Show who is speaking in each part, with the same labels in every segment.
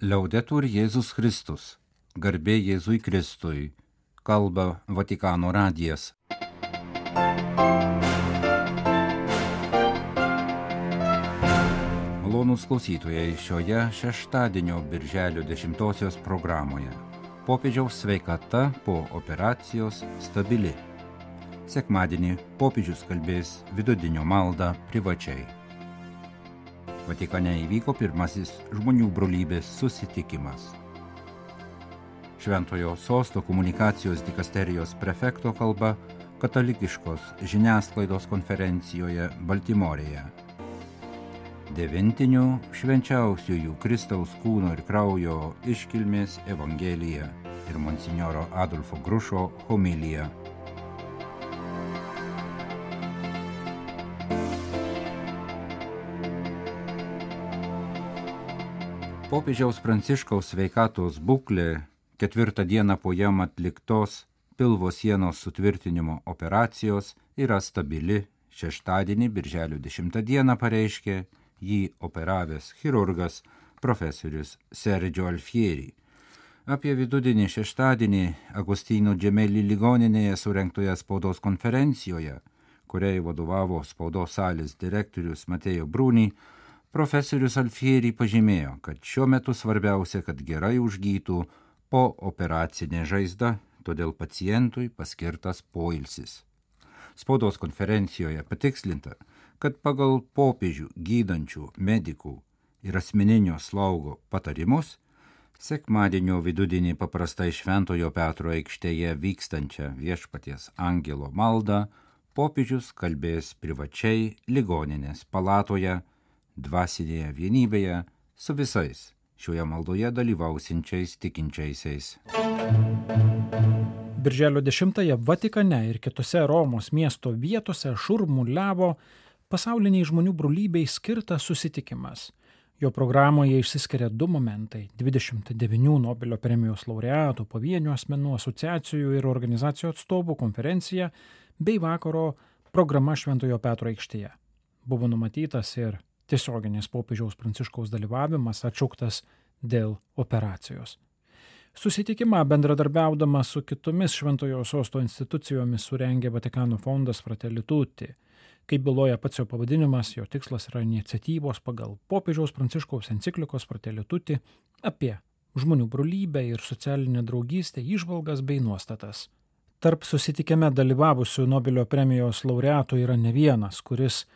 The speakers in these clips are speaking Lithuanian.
Speaker 1: Liaudetur Jėzus Kristus, garbė Jėzui Kristui, kalba Vatikano radijas. Malonūs klausytojai šioje šeštadienio birželio 10 programoje. Popiežiaus sveikata po operacijos stabili. Sekmadienį popiežius kalbės vidudienio maldą privačiai. Vatikane įvyko pirmasis žmonių brolybės susitikimas. Šventojo sosto komunikacijos dikasterijos prefekto kalba katalikiškos žiniasklaidos konferencijoje Baltimorėje. Devintinių švenčiausiųjų Kristaus kūno ir kraujo iškilmės Evangelija ir monsinjoro Adolfo Grušo homilija Popiežiaus Pranciškaus sveikatos būklė ketvirtą dieną po jam atliktos pilvo sienos sutvirtinimo operacijos yra stabili. Šeštadienį, birželio 10 dieną pareiškė jį operavęs chirurgas profesorius Sergio Alfieri. Apie vidudienį šeštadienį Agustino Džemelį ligoninėje surenktoje spaudos konferencijoje, kuriai vadovavo spaudos salės direktorius Matėjo Brūny, profesorius Alfieri pažymėjo, kad šiuo metu svarbiausia, kad gerai užgytų po operacinė žaizda, todėl pacientui paskirtas poilsis. Spaudos konferencijoje patikslinta, kad pagal popiežių gydančių medikų ir asmeninio slaugo patarimus, sekmadienio vidudienį paprastai Šventojo Petro aikštėje vykstančią viešpaties angelo maldą popiežius kalbės privačiai ligoninės palatoje, dvasinėje vienybėje su visais šioje maldoje dalyvausinčiais tikinčiaisiais.
Speaker 2: Birželio 10-ąją Vatikane ir kitose Romos miesto vietose šurmuliavo pasauliniai žmonių brolybei skirtas susitikimas. Jo programoje išsiskiria du momentai - 29 Nobelio premijos laureatų, pavienių asmenų asociacijų ir organizacijų atstovų konferencija bei vakaro programa Šventojo Petro aikštėje. Buvo numatytas ir tiesioginis popiežiaus pranciškaus dalyvavimas atšauktas dėl operacijos. Susitikimą bendradarbiaudamas su kitomis Šventojo sosto institucijomis surengė Vatikano fondas Fratelli Tutti. Kaip byloja pats jo pavadinimas, jo tikslas yra iniciatyvos pagal popiežiaus pranciškaus enciklikos Fratelli Tutti apie žmonių brolybę ir socialinę draugystę išvalgas bei nuostatas. Tarp susitikime dalyvavusių Nobelio premijos laureatų yra ne vienas, kuris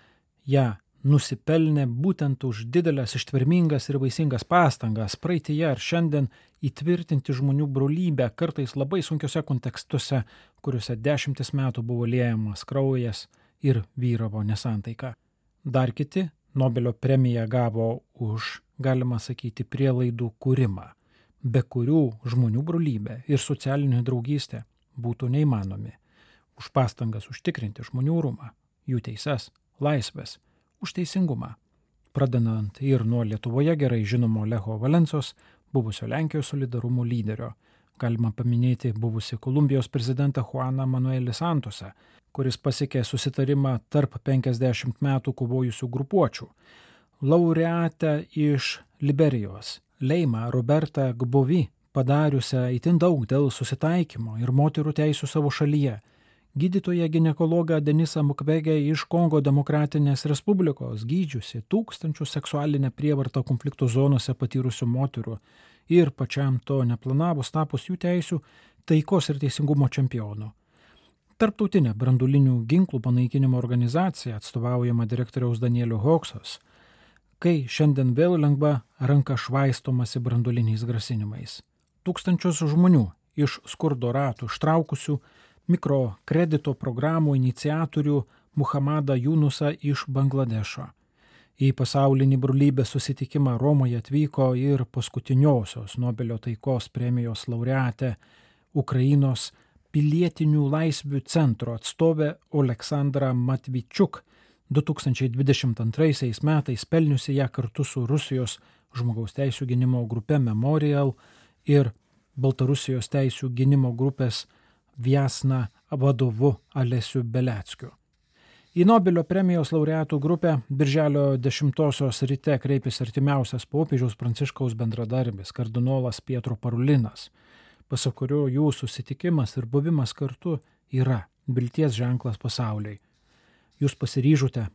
Speaker 2: ją nusipelnė būtent už didelės ištvermingas ir vaisingas pastangas praeitie ar šiandien įtvirtinti žmonių brolybę kartais labai sunkiuose kontekstuose, kuriuose dešimtis metų buvo liejamas kraujas ir vyravo nesantaika. Dar kiti Nobelio premiją gavo už, galima sakyti, prielaidų kūrimą, be kurių žmonių brolybė ir socialinė draugystė būtų neįmanomi, už pastangas užtikrinti žmonių rūmą, jų teises, laisvės už teisingumą. Pradedant ir nuo Lietuvoje gerai žinomo Leho Valensos, buvusio Lenkijos solidarumo lyderio. Galima paminėti buvusi Kolumbijos prezidentą Juaną Manuelį Santosą, kuris pasiekė susitarimą tarp 50 metų kovojusių grupuočių. Laureatę iš Liberijos, Leima Roberta Gbovi, padariusią itin daug dėl susitaikymo ir moterų teisų savo šalyje gydytoją ginekologą Denisą Mukwegę iš Kongo Demokratinės Respublikos, gydžiusi tūkstančių seksualinę prievartą konfliktų zonose patyrusių moterų ir pačiam to neplanavus tapus jų teisių taikos ir teisingumo čempionu. Tarptautinė brandulinių ginklų panaikinimo organizacija atstovaujama direktoriaus Danielio Hoksos, kai šiandien vėl lengva ranka švaistomasi branduliniais grasinimais. Tūkstančius žmonių iš skurdo ratų ištraukusių mikrokredito programų iniciatorių Muhamadą Junusą iš Bangladešo. Į pasaulinį brolybės susitikimą Romoje atvyko ir paskutiniosios Nobelio taikos premijos laureatė Ukrainos pilietinių laisvių centro atstovė Aleksandra Matvičiuk 2022 metais pelniusi ją kartu su Rusijos žmogaus teisų gynimo grupe Memorial ir Baltarusijos teisų gynimo grupės Viasna vadovu Alesiu Beleckiu. Į Nobelio premijos laureatų grupę Birželio 10-osios ryte kreipėsi artimiausias popiežiaus pranciškaus bendradarbis kardinolas Pietro Parulinas, pasak kurio jų susitikimas ir buvimas kartu yra vilties ženklas pasauliai. Jūs pasiryžote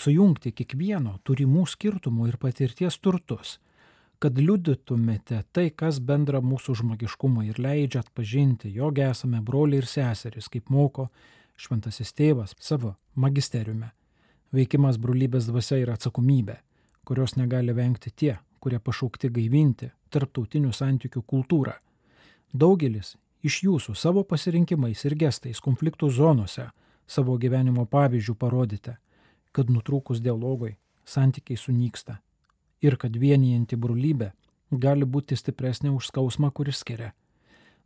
Speaker 2: sujungti kiekvieno turimų skirtumų ir patirties turtus, kad liudytumėte tai, kas bendra mūsų žmogiškumui ir leidžia atpažinti, jog esame broliai ir seserys, kaip moko šventasis tėvas savo magisteriume. Veikimas brolybės dvasia yra atsakomybė, kurios negali vengti tie, kurie pašaukti gaivinti tarptautinių santykių kultūrą. Daugelis iš jūsų savo pasirinkimais ir gestais konfliktų zonose savo gyvenimo pavyzdžių parodėte, kad nutrūkus dialogui santykiai sunyksta ir kad vienijanti brolybė gali būti stipresnė už skausmą, kuris skiria.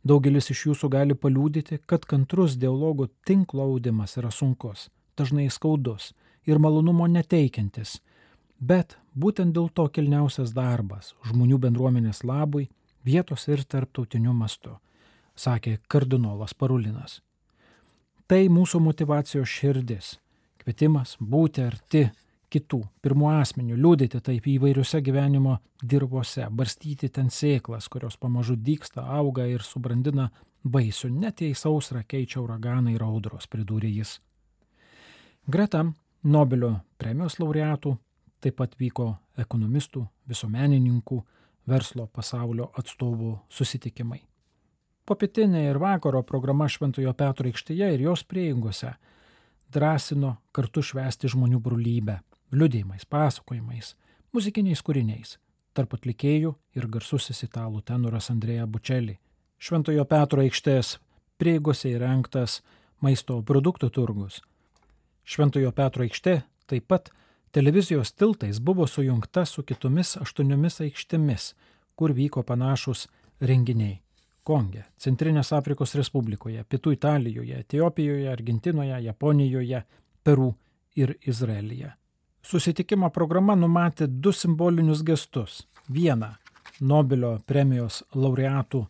Speaker 2: Daugelis iš jūsų gali paliūdyti, kad kantrus dialogų tinklo audimas yra sunkus, dažnai skaudus ir malonumo neteikiantis, bet būtent dėl to kilniausias darbas žmonių bendruomenės labui vietos ir tarptautiniu mastu, sakė kardinolas Parulinas. Tai mūsų motivacijos širdis - kvietimas būti arti kitų, pirmų asmenių, liūdėti taip įvairiuose gyvenimo dirbose, barstyti ten sėklas, kurios pamažu dyksta, auga ir subrandina baisių, net jei sausra keičia uraganai ir audros, pridūrė jis. Greta Nobelio premijos laureatų taip pat vyko ekonomistų, visuomenininkų, verslo pasaulio atstovų susitikimai. Popietinė ir vakaro programa Šventojo Petro aikštėje ir jos prieigose drąsino kartu švesti žmonių brolybę, liudėjimais, pasakojimais, muzikiniais kūriniais, tarp atlikėjų ir garsusis italų tenoras Andrėja Bučelį. Šventojo Petro aikštės prieigose įrengtas maisto produktų turgus. Šventojo Petro aikštė taip pat televizijos tiltais buvo sujungta su kitomis aštuoniomis aikštėmis, kur vyko panašus renginiai. Konge, Centrinės Afrikos Respublikoje, Pietų Italijoje, Etijopijoje, Argentinoje, Japonijoje, Peru ir Izraelyje. Susitikimo programa numatė du simbolinius gestus. Vieną - Nobelio premijos laureatų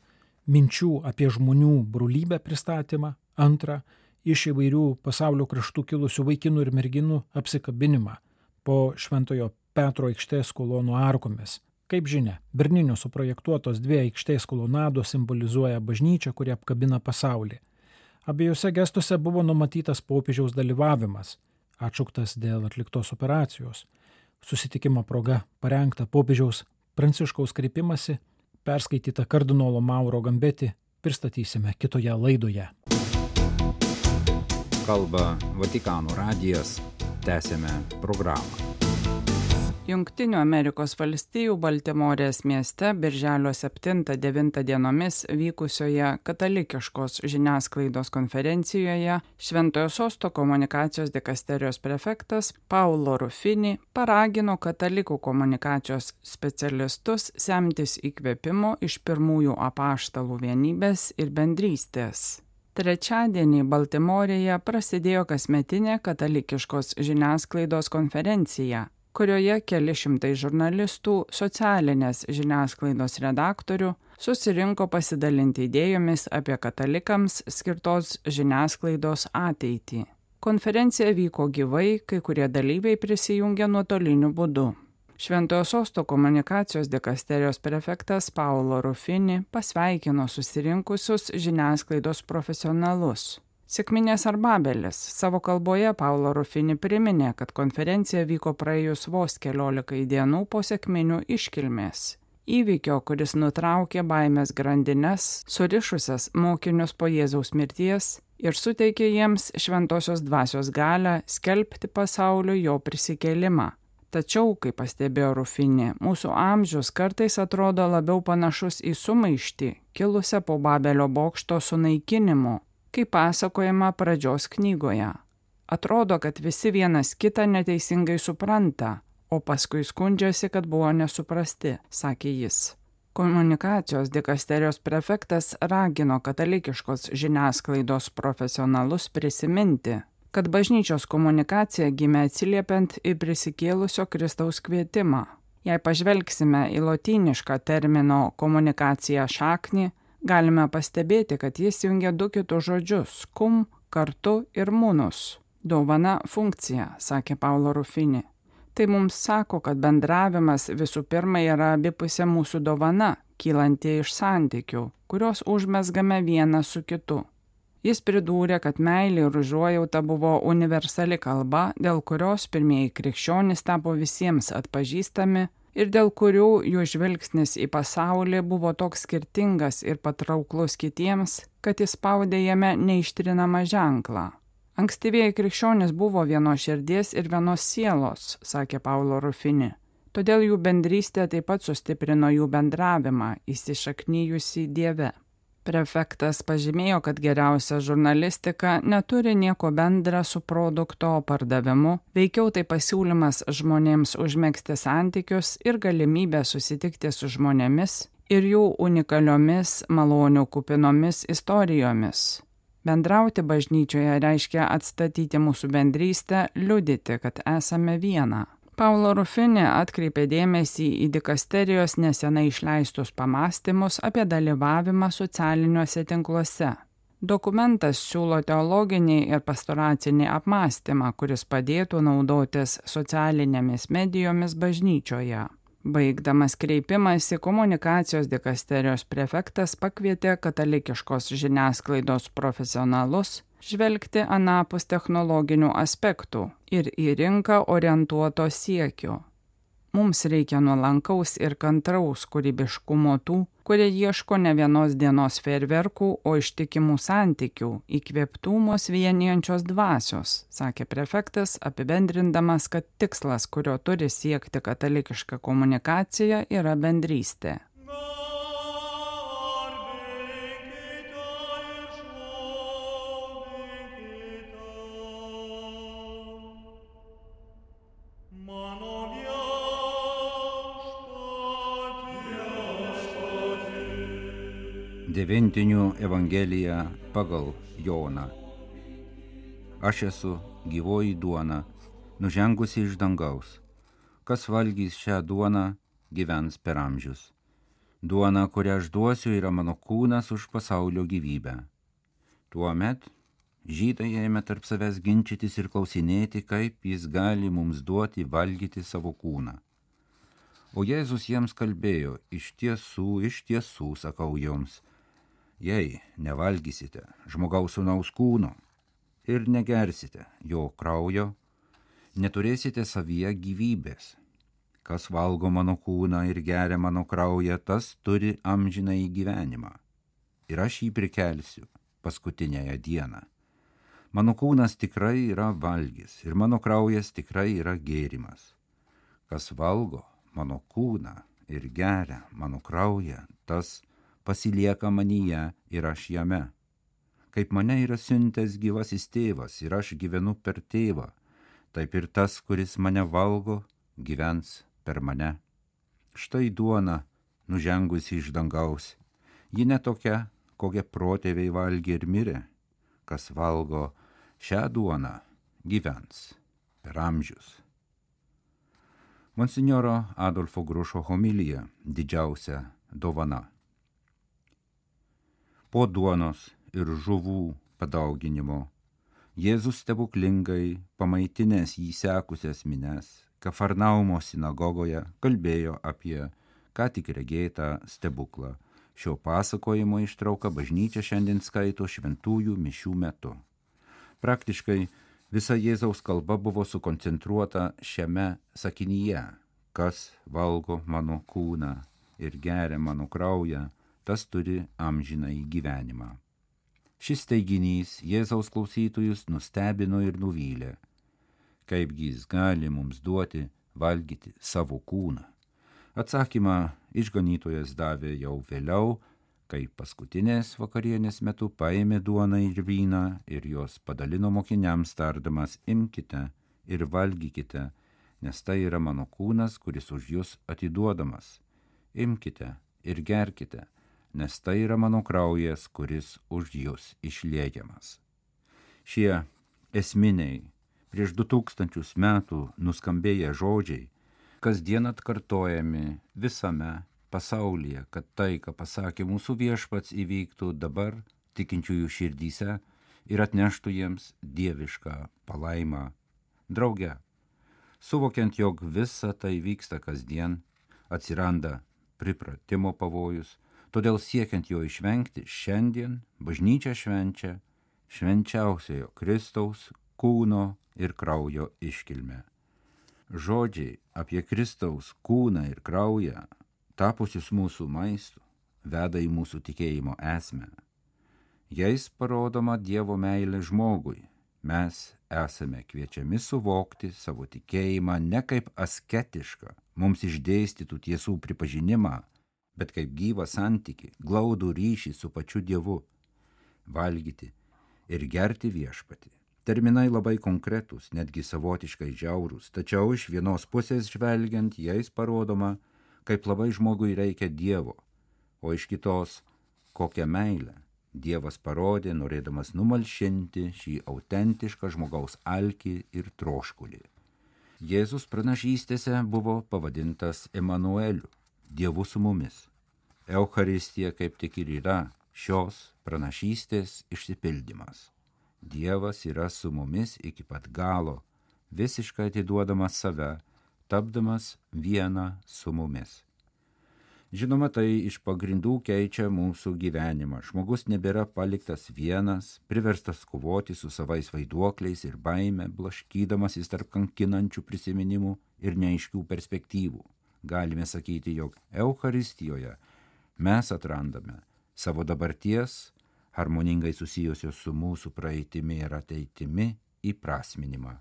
Speaker 2: minčių apie žmonių brolybę pristatymą. Antrą - iš įvairių pasaulio kraštų kilusių vaikinų ir merginų apsikabinimą po Šventojo Petro aikštės kolonų arkomis. Kaip žinia, Berninio suprojektuotos dvi aikštės kolonados simbolizuoja bažnyčią, kuri apkabina pasaulį. Abiejose gestuose buvo numatytas popiežiaus dalyvavimas atšauktas dėl atliktos operacijos. Susitikimo proga parengta popiežiaus Pranciškaus kreipimasi, perskaityta kardinolo Mauro Gambeti, pristatysime kitoje laidoje.
Speaker 1: Kalba Vatikano radijas, tęsėme programą.
Speaker 3: Junktinių Amerikos valstijų Baltimorės mieste birželio 7-9 dienomis vykusioje katalikiškos žiniasklaidos konferencijoje Šventojo Sosto komunikacijos dikasterijos prefektas Paulo Rufini paragino katalikų komunikacijos specialistus semtis įkvėpimo iš pirmųjų apaštalų vienybės ir bendrystės. Trečiadienį Baltimorėje prasidėjo kasmetinė katalikiškos žiniasklaidos konferencija kurioje keli šimtai žurnalistų, socialinės žiniasklaidos redaktorių susirinko pasidalinti idėjomis apie katalikams skirtos žiniasklaidos ateitį. Konferencija vyko gyvai, kai kurie dalyviai prisijungė nuotoliniu būdu. Šventojo sosto komunikacijos dikasterijos prefektas Paulo Rufini pasveikino susirinkusius žiniasklaidos profesionalus. Sėkminės Arbabelis savo kalboje Paulo Rufini priminė, kad konferencija vyko praėjus vos keliolikai dienų po sėkminių iškilmės. Įvykio, kuris nutraukė baimės grandines, surišusias mokinius po Jėzaus mirties ir suteikė jiems šventosios dvasios galę skelbti pasaulio jo prisikėlimą. Tačiau, kaip pastebėjo Rufinė, mūsų amžius kartais atrodo labiau panašus į sumaištį, kilusią po Babelio bokšto sunaikinimo, kaip pasakojama pradžios knygoje. Atrodo, kad visi vienas kitą neteisingai supranta, o paskui skundžiasi, kad buvo nesuprasti, sakė jis. Komunikacijos dikasterijos prefektas ragino katalikiškos žiniasklaidos profesionalus prisiminti, kad bažnyčios komunikacija gimė atsiliepiant į prisikėlusio Kristaus kvietimą. Jei pažvelgsime į lotynišką termino komunikaciją šaknį, galime pastebėti, kad jis jungia du kitus žodžius - kum, kartu ir munus. Dovana funkcija, sakė Paulo Rufini. Tai mums sako, kad bendravimas visų pirma yra abipusė mūsų dovana, kylanti iš santykių, kurios užmesgame vieną su kitu. Jis pridūrė, kad meilė ir užuojauta buvo universali kalba, dėl kurios pirmieji krikščionys tapo visiems atpažįstami ir dėl kurių jų žvilgsnis į pasaulį buvo toks skirtingas ir patrauklus kitiems, kad jis spaudė jame neištrinamą ženklą. Ankstyvieji krikščionys buvo vienos širdies ir vienos sielos, sakė Paulo Rufini. Todėl jų bendrystė taip pat sustiprino jų bendravimą, įsišaknyjusi Dieve. Prefektas pažymėjo, kad geriausia žurnalistika neturi nieko bendra su produkto pardavimu, veikiau tai pasiūlymas žmonėms užmėgsti santykius ir galimybė susitikti su žmonėmis ir jų unikaliomis malonių kupinomis istorijomis. Bendrauti bažnyčioje reiškia atstatyti mūsų bendrystę, liudyti, kad esame viena. Paulo Rufinė atkreipė dėmesį į dikasterijos nesenai išleistus pamastymus apie dalyvavimą socialiniuose tinkluose. Dokumentas siūlo teologinį ir pastoracinį apmąstymą, kuris padėtų naudotis socialinėmis medijomis bažnyčioje. Baigdamas kreipimąsi komunikacijos dikasterijos prefektas pakvietė katalikiškos žiniasklaidos profesionalus žvelgti anapus technologinių aspektų ir į rinką orientuoto siekio Mums reikia nuolankaus ir kantraus kūrybiškumo tų, kurie ieško ne vienos dienos ferverkų, o ištikimų santykių, įkvėptų mus vienijančios dvasios, sakė prefektas, apibendrindamas, kad tikslas, kurio turi siekti katalikiška komunikacija, yra bendrystė.
Speaker 1: Devintinių Evangelija pagal Joną. Aš esu gyvoji duona, nužengusi iš dangaus. Kas valgys šią duoną, gyvens per amžius. Duona, kurią aš duosiu, yra mano kūnas už pasaulio gyvybę. Tuomet žydai ėmė tarp savęs ginčytis ir klausinėti, kaip jis gali mums duoti valgyti savo kūną. O Jėzus jiems kalbėjo, iš tiesų, iš tiesų, sakau jums, jei nevalgysite žmogaus sūnaus kūno ir negersite jo kraujo, neturėsite savyje gyvybės. Kas valgo mano kūną ir geria mano kraują, tas turi amžiną į gyvenimą. Ir aš jį prikelsiu paskutinėje dieną. Mano kūnas tikrai yra valgys ir mano kraujas tikrai yra gėrimas. Kas valgo mano kūną ir geria mano kraują, tas pasilieka manyje ir aš jame. Kaip mane yra siuntęs gyvasis tėvas ir aš gyvenu per tėvą, taip ir tas, kuris mane valgo, gyvens per mane. Štai duona, nužengusi iš dangaus, ji netokia, kokią protėviai valgė ir mirė. Kas valgo šią duoną, gyvens per amžius. Monsignoro Adolfo Grušo homilija didžiausia dovana po duonos ir žuvų padauginimo. Jėzus stebuklingai pamaitinęs jį sekusias mines, Kafarnaumo sinagogoje kalbėjo apie ką tik regėtą stebuklą. Šio pasakojimo ištrauką bažnyčia šiandien skaito šventųjų mišių metu. Praktiškai visa Jėzaus kalba buvo sukoncentruota šiame sakinyje, kas valgo mano kūną ir geria mano kraują, tas turi amžiną į gyvenimą. Šis teiginys Jėzaus klausytojus nustebino ir nuvylė. Kaipgi jis gali mums duoti valgyti savo kūną? Atsakymą išganytojas davė jau vėliau, kai paskutinės vakarienės metu paėmė duoną ir vyną ir juos padalino mokiniams tardamas imkite ir valgykite, nes tai yra mano kūnas, kuris už jūs atiduodamas. Imkite ir gerkite, nes tai yra mano kraujas, kuris už jūs išliejamas. Šie esminiai prieš du tūkstančius metų nuskambėję žodžiai, kasdien atkartojami visame pasaulyje, kad tai, ką pasakė mūsų viešpats, įvyktų dabar tikinčiųjų širdyse ir atneštų jiems dievišką palaimą. Drauge, suvokiant, jog visa tai vyksta kasdien, atsiranda pripratimo pavojus, todėl siekiant jo išvengti, šiandien bažnyčia švenčia švenčiausiojo Kristaus kūno ir kraujo iškilmę. Žodžiai apie Kristaus kūną ir kraują, tapusius mūsų maistu, veda į mūsų tikėjimo esmę. Jais parodoma Dievo meilė žmogui. Mes esame kviečiami suvokti savo tikėjimą ne kaip asketišką, mums išdėstytų tiesų pripažinimą, bet kaip gyvą santyki, glaudų ryšį su pačiu Dievu. Valgyti ir gerti viešpati. Terminai labai konkretūs, netgi savotiškai žiaurūs, tačiau iš vienos pusės žvelgiant jais parodoma, kaip labai žmogui reikia Dievo, o iš kitos kokią meilę Dievas parodė, norėdamas numalšinti šį autentišką žmogaus alkį ir troškulį. Jėzus pranašystėse buvo pavadintas Emanueliu, Dievu su mumis. Eucharistija kaip tik ir yra šios pranašystės išsipildymas. Dievas yra su mumis iki pat galo, visiškai atiduodamas save, tapdamas vieną su mumis. Žinoma, tai iš pagrindų keičia mūsų gyvenimą. Žmogus nebėra paliktas vienas, priverstas kovoti su savais vaiduokliais ir baime, blaškydamasis tarp kankinančių prisiminimų ir neaiškių perspektyvų. Galime sakyti, jog Euharistijoje mes atrandame savo dabarties, harmoningai susijusios su mūsų praeitimi ir ateitimi įprasminimą.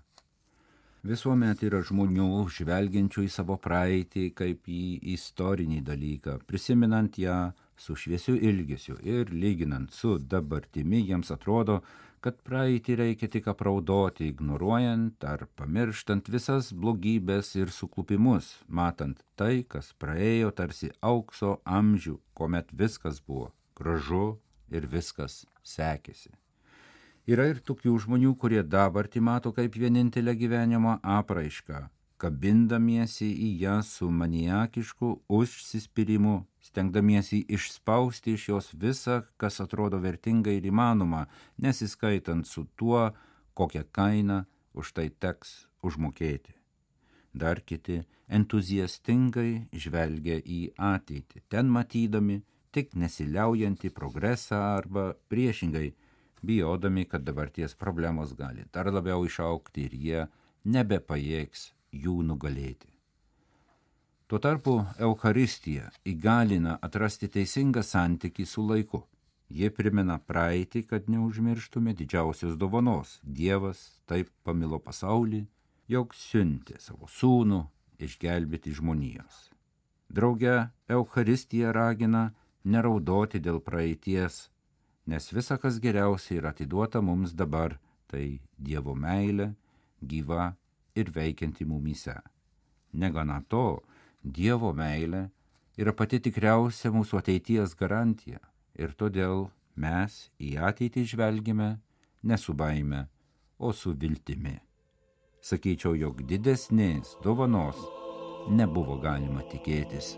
Speaker 1: Visuomet yra žmonių žvelgiančių į savo praeitį kaip į istorinį dalyką, prisiminant ją su šviesiu ilgesiu ir lyginant su dabartimi jiems atrodo, kad praeitį reikia tik apraudoti, ignoruojant ar pamirštant visas blogybės ir suklupimus, matant tai, kas praėjo tarsi aukso amžių, kuomet viskas buvo gražu ir viskas sekėsi. Yra ir tokių žmonių, kurie dabartį mato kaip vienintelę gyvenimo apraišką, kabindamiesi į ją su maniakišku užsispyrimu, stengdamiesi išspausti iš jos visą, kas atrodo vertinga ir įmanoma, nesiskaitant su tuo, kokią kainą už tai teks užmokėti. Dar kiti entuziastingai žvelgia į ateitį, ten matydami tik nesiliaujantį progresą arba priešingai bijodami, kad dabarties problemos gali dar labiau išaukti ir jie nebepajėgs jų nugalėti. Tuo tarpu Euharistija įgalina atrasti teisingą santykį su laiku. Jie primena praeitį, kad neužmirštume didžiausios dovanos. Dievas taip pamilo pasaulį, jog siuntė savo sūnų išgelbėti žmonijos. Drauge Euharistija ragina neraudoti dėl praeities, nes visa, kas geriausia yra atiduota mums dabar, tai Dievo meilė, gyva ir veikianti mumyse. Negana to, Dievo meilė yra pati tikriausia mūsų ateities garantija ir todėl mes į ateitį žvelgime ne su baime, o su viltimi. Sakyčiau, jog didesnės dovanos nebuvo galima tikėtis.